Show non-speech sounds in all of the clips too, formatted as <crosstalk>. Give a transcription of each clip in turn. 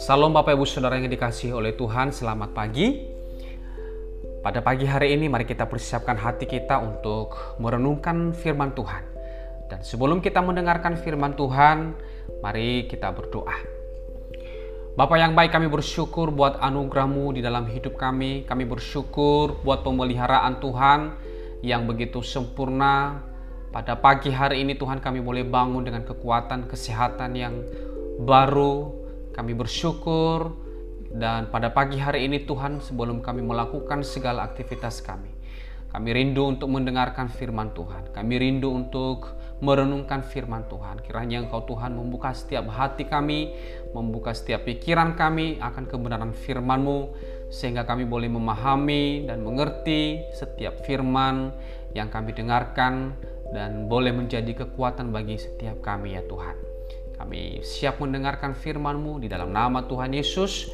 Salam Bapak Ibu Saudara yang dikasih oleh Tuhan, selamat pagi. Pada pagi hari ini mari kita persiapkan hati kita untuk merenungkan firman Tuhan. Dan sebelum kita mendengarkan firman Tuhan, mari kita berdoa. Bapak yang baik kami bersyukur buat anugerahmu di dalam hidup kami. Kami bersyukur buat pemeliharaan Tuhan yang begitu sempurna. Pada pagi hari ini Tuhan kami boleh bangun dengan kekuatan kesehatan yang baru, kami bersyukur dan pada pagi hari ini Tuhan sebelum kami melakukan segala aktivitas kami. Kami rindu untuk mendengarkan firman Tuhan. Kami rindu untuk merenungkan firman Tuhan. Kiranya Engkau Tuhan membuka setiap hati kami, membuka setiap pikiran kami akan kebenaran firman-Mu sehingga kami boleh memahami dan mengerti setiap firman yang kami dengarkan dan boleh menjadi kekuatan bagi setiap kami ya Tuhan. Kami siap mendengarkan firman-Mu di dalam nama Tuhan Yesus.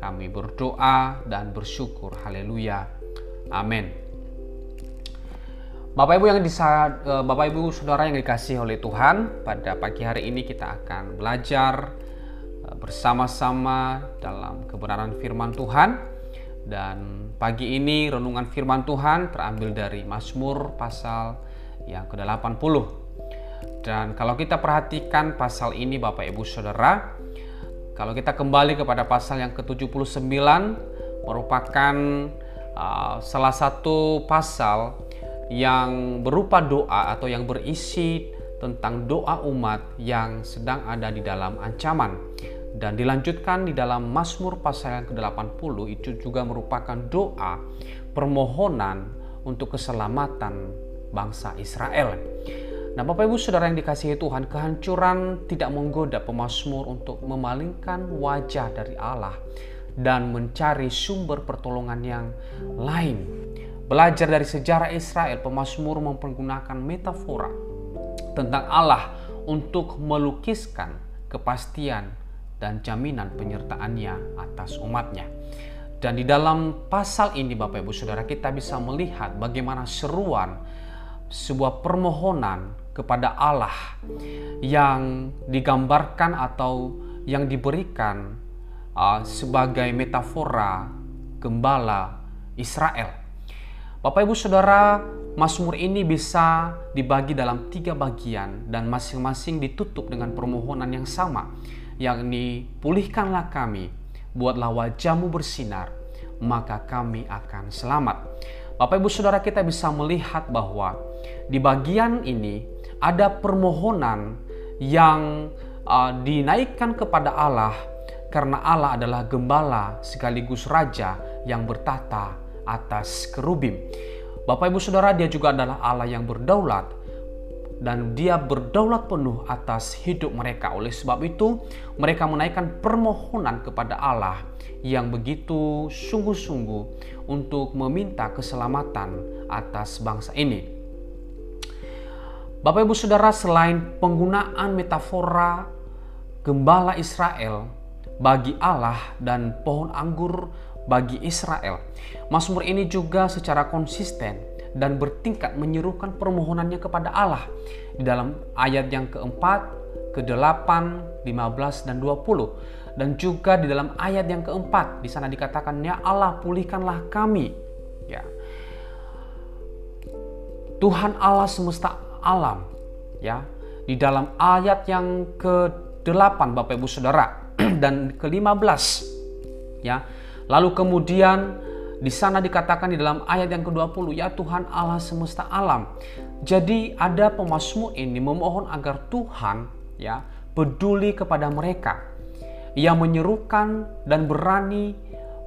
Kami berdoa dan bersyukur. Haleluya. Amin. Bapak Ibu yang disa, eh, Bapak Ibu Saudara yang dikasih oleh Tuhan, pada pagi hari ini kita akan belajar eh, bersama-sama dalam kebenaran firman Tuhan. Dan pagi ini renungan firman Tuhan terambil dari Mazmur pasal yang ke-80 dan kalau kita perhatikan pasal ini Bapak Ibu Saudara, kalau kita kembali kepada pasal yang ke-79 merupakan uh, salah satu pasal yang berupa doa atau yang berisi tentang doa umat yang sedang ada di dalam ancaman. Dan dilanjutkan di dalam Mazmur pasal yang ke-80 itu juga merupakan doa permohonan untuk keselamatan bangsa Israel. Nah, Bapak Ibu Saudara yang dikasihi Tuhan, kehancuran tidak menggoda pemazmur untuk memalingkan wajah dari Allah dan mencari sumber pertolongan yang lain. Belajar dari sejarah Israel, pemazmur mempergunakan metafora tentang Allah untuk melukiskan kepastian dan jaminan penyertaannya atas umatnya. Dan di dalam pasal ini Bapak Ibu Saudara kita bisa melihat bagaimana seruan sebuah permohonan kepada Allah yang digambarkan atau yang diberikan uh, sebagai metafora gembala Israel. Bapak Ibu Saudara, Mazmur ini bisa dibagi dalam tiga bagian dan masing-masing ditutup dengan permohonan yang sama, yakni pulihkanlah kami, buatlah wajahmu bersinar, maka kami akan selamat. Bapak Ibu Saudara kita bisa melihat bahwa di bagian ini ada permohonan yang uh, dinaikkan kepada Allah karena Allah adalah gembala sekaligus raja yang bertata atas kerubim. Bapak Ibu Saudara, dia juga adalah Allah yang berdaulat dan dia berdaulat penuh atas hidup mereka. Oleh sebab itu, mereka menaikkan permohonan kepada Allah yang begitu sungguh-sungguh untuk meminta keselamatan atas bangsa ini. Bapak Ibu Saudara, selain penggunaan metafora gembala Israel bagi Allah dan pohon anggur bagi Israel, Mazmur ini juga secara konsisten dan bertingkat menyerukan permohonannya kepada Allah. Di dalam ayat yang keempat, ke-8, 15 dan 20 dan juga di dalam ayat yang keempat di sana dikatakan ya Allah pulihkanlah kami. Ya. Tuhan Allah semesta alam ya. Di dalam ayat yang ke-8 Bapak Ibu Saudara <clears throat> dan ke-15 ya. Lalu kemudian di sana dikatakan di dalam ayat yang ke-20 ya Tuhan Allah semesta alam. Jadi ada pemasmur ini memohon agar Tuhan ya peduli kepada mereka. Yang menyerukan dan berani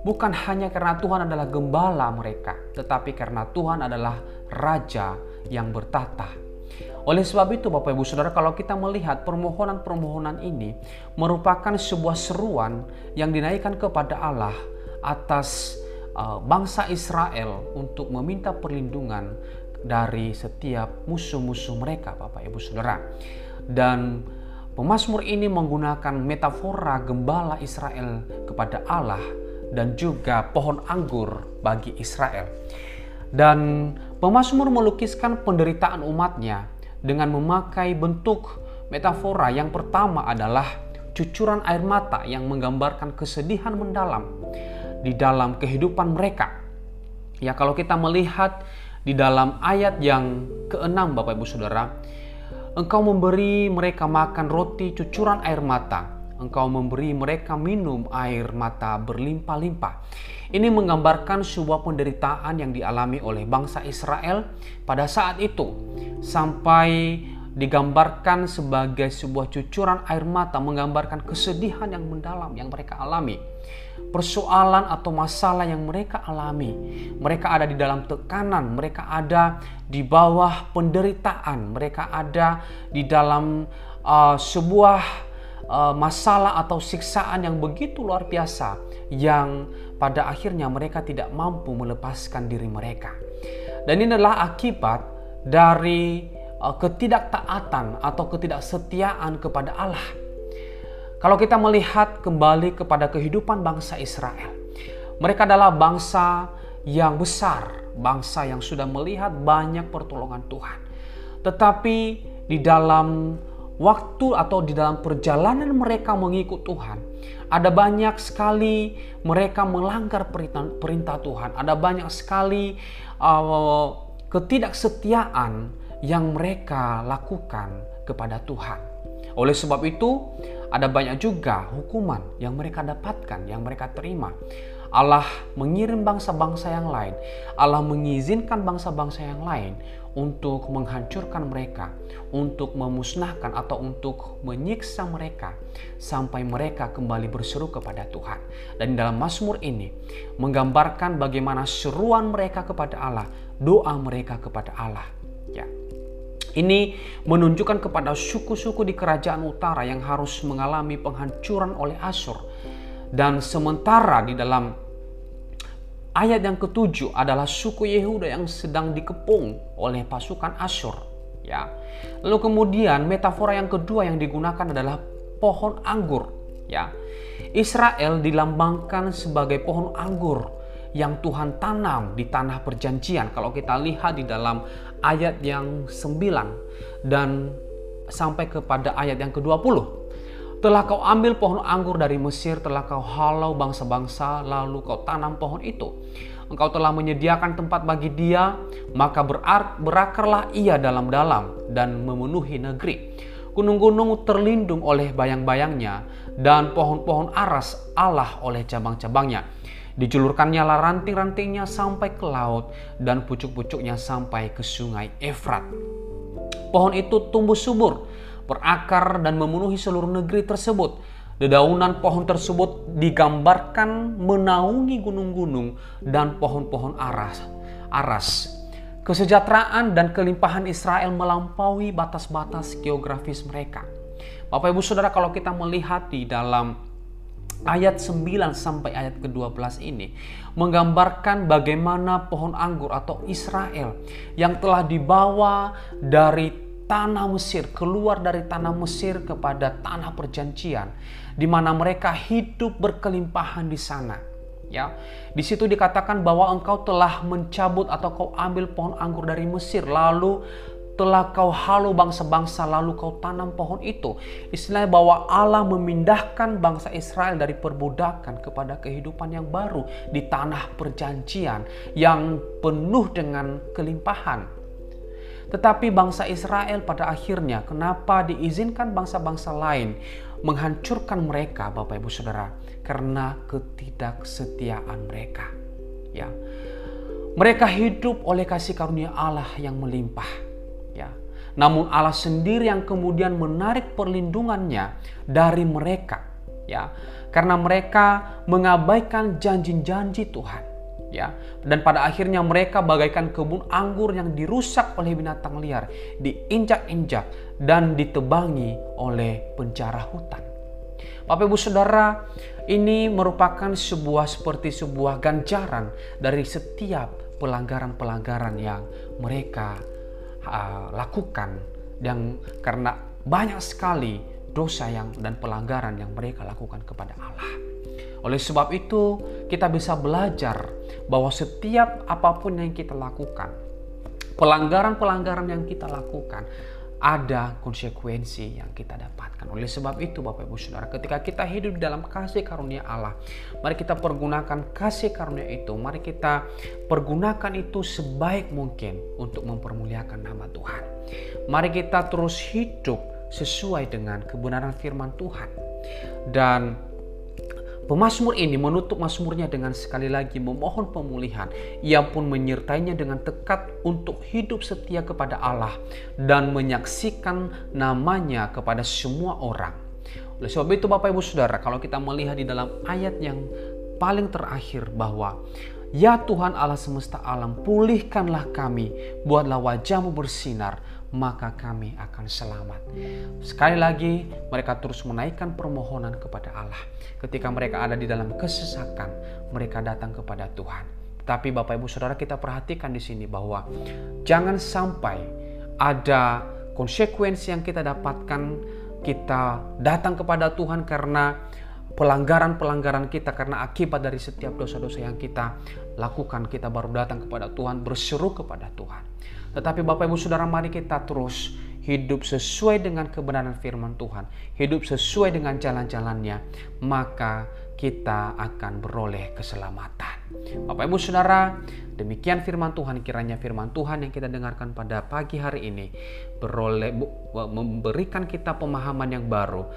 bukan hanya karena Tuhan adalah gembala mereka, tetapi karena Tuhan adalah raja yang bertata oleh sebab itu Bapak Ibu Saudara kalau kita melihat permohonan-permohonan ini merupakan sebuah seruan yang dinaikkan kepada Allah atas uh, bangsa Israel untuk meminta perlindungan dari setiap musuh-musuh mereka Bapak Ibu Saudara. Dan pemazmur ini menggunakan metafora gembala Israel kepada Allah dan juga pohon anggur bagi Israel. Dan pemazmur melukiskan penderitaan umatnya dengan memakai bentuk Metafora yang pertama adalah cucuran air mata yang menggambarkan kesedihan mendalam di dalam kehidupan mereka. Ya, kalau kita melihat di dalam ayat yang keenam Bapak Ibu Saudara, engkau memberi mereka makan roti cucuran air mata Engkau memberi mereka minum air mata berlimpah-limpah. Ini menggambarkan sebuah penderitaan yang dialami oleh bangsa Israel pada saat itu, sampai digambarkan sebagai sebuah cucuran air mata, menggambarkan kesedihan yang mendalam yang mereka alami, persoalan atau masalah yang mereka alami. Mereka ada di dalam tekanan, mereka ada di bawah penderitaan, mereka ada di dalam uh, sebuah masalah atau siksaan yang begitu luar biasa yang pada akhirnya mereka tidak mampu melepaskan diri mereka. Dan ini adalah akibat dari uh, ketidaktaatan atau ketidaksetiaan kepada Allah. Kalau kita melihat kembali kepada kehidupan bangsa Israel, mereka adalah bangsa yang besar, bangsa yang sudah melihat banyak pertolongan Tuhan. Tetapi di dalam waktu atau di dalam perjalanan mereka mengikut Tuhan, ada banyak sekali mereka melanggar perintah, perintah Tuhan. Ada banyak sekali uh, ketidaksetiaan yang mereka lakukan kepada Tuhan. Oleh sebab itu, ada banyak juga hukuman yang mereka dapatkan, yang mereka terima. Allah mengirim bangsa-bangsa yang lain. Allah mengizinkan bangsa-bangsa yang lain untuk menghancurkan mereka, untuk memusnahkan atau untuk menyiksa mereka sampai mereka kembali berseru kepada Tuhan. Dan dalam Mazmur ini menggambarkan bagaimana seruan mereka kepada Allah, doa mereka kepada Allah. Ya. Ini menunjukkan kepada suku-suku di kerajaan utara yang harus mengalami penghancuran oleh Asyur. Dan sementara di dalam Ayat yang ketujuh adalah suku Yehuda yang sedang dikepung oleh pasukan Asyur. Ya. Lalu kemudian metafora yang kedua yang digunakan adalah pohon anggur. Ya. Israel dilambangkan sebagai pohon anggur yang Tuhan tanam di tanah perjanjian. Kalau kita lihat di dalam ayat yang 9 dan sampai kepada ayat yang ke-20. Telah kau ambil pohon anggur dari Mesir, telah kau halau bangsa-bangsa, lalu kau tanam pohon itu. Engkau telah menyediakan tempat bagi dia, maka berakarlah ia dalam-dalam dan memenuhi negeri. Gunung-gunung terlindung oleh bayang-bayangnya, dan pohon-pohon aras Allah oleh cabang-cabangnya. Dijulurkannya ranting-rantingnya sampai ke laut, dan pucuk-pucuknya sampai ke sungai Efrat. Pohon itu tumbuh subur, berakar dan memenuhi seluruh negeri tersebut. Dedaunan pohon tersebut digambarkan menaungi gunung-gunung dan pohon-pohon aras. aras. Kesejahteraan dan kelimpahan Israel melampaui batas-batas geografis mereka. Bapak Ibu Saudara kalau kita melihat di dalam ayat 9 sampai ayat ke-12 ini menggambarkan bagaimana pohon anggur atau Israel yang telah dibawa dari tanah Mesir, keluar dari tanah Mesir kepada tanah perjanjian, di mana mereka hidup berkelimpahan di sana. Ya, di situ dikatakan bahwa engkau telah mencabut atau kau ambil pohon anggur dari Mesir, lalu telah kau halu bangsa-bangsa, lalu kau tanam pohon itu. Istilahnya bahwa Allah memindahkan bangsa Israel dari perbudakan kepada kehidupan yang baru di tanah perjanjian yang penuh dengan kelimpahan. Tetapi bangsa Israel pada akhirnya kenapa diizinkan bangsa-bangsa lain menghancurkan mereka Bapak Ibu Saudara? Karena ketidaksetiaan mereka. Ya. Mereka hidup oleh kasih karunia Allah yang melimpah. Ya. Namun Allah sendiri yang kemudian menarik perlindungannya dari mereka. Ya. Karena mereka mengabaikan janji-janji Tuhan ya. Dan pada akhirnya mereka bagaikan kebun anggur yang dirusak oleh binatang liar diinjak-injak dan ditebangi oleh penjara hutan. Bapak Ibu Saudara ini merupakan sebuah seperti sebuah ganjaran dari setiap pelanggaran-pelanggaran yang mereka uh, lakukan. Dan karena banyak sekali dosa yang dan pelanggaran yang mereka lakukan kepada Allah. Oleh sebab itu, kita bisa belajar bahwa setiap apa pun yang kita lakukan, pelanggaran-pelanggaran yang kita lakukan ada konsekuensi yang kita dapatkan. Oleh sebab itu Bapak Ibu Saudara, ketika kita hidup dalam kasih karunia Allah, mari kita pergunakan kasih karunia itu, mari kita pergunakan itu sebaik mungkin untuk mempermuliakan nama Tuhan. Mari kita terus hidup sesuai dengan kebenaran firman Tuhan. Dan Pemasmur ini menutup masmurnya dengan sekali lagi memohon pemulihan. Ia pun menyertainya dengan tekad untuk hidup setia kepada Allah dan menyaksikan namanya kepada semua orang. Oleh sebab itu Bapak Ibu Saudara, kalau kita melihat di dalam ayat yang paling terakhir bahwa Ya Tuhan Allah semesta alam, pulihkanlah kami, buatlah wajahmu bersinar, maka kami akan selamat. Sekali lagi, mereka terus menaikkan permohonan kepada Allah. Ketika mereka ada di dalam kesesakan, mereka datang kepada Tuhan. Tapi Bapak Ibu Saudara kita perhatikan di sini bahwa jangan sampai ada konsekuensi yang kita dapatkan kita datang kepada Tuhan karena pelanggaran-pelanggaran kita karena akibat dari setiap dosa-dosa yang kita lakukan kita baru datang kepada Tuhan berseru kepada Tuhan. Tetapi Bapak Ibu Saudara mari kita terus hidup sesuai dengan kebenaran firman Tuhan hidup sesuai dengan jalan-jalannya maka kita akan beroleh keselamatan. Bapak Ibu Saudara demikian firman Tuhan kiranya firman Tuhan yang kita dengarkan pada pagi hari ini beroleh memberikan kita pemahaman yang baru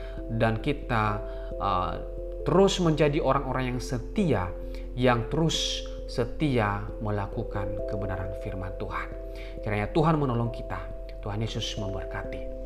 dan kita uh, terus menjadi orang-orang yang setia, yang terus setia melakukan kebenaran firman Tuhan. Kiranya Tuhan menolong kita. Tuhan Yesus memberkati.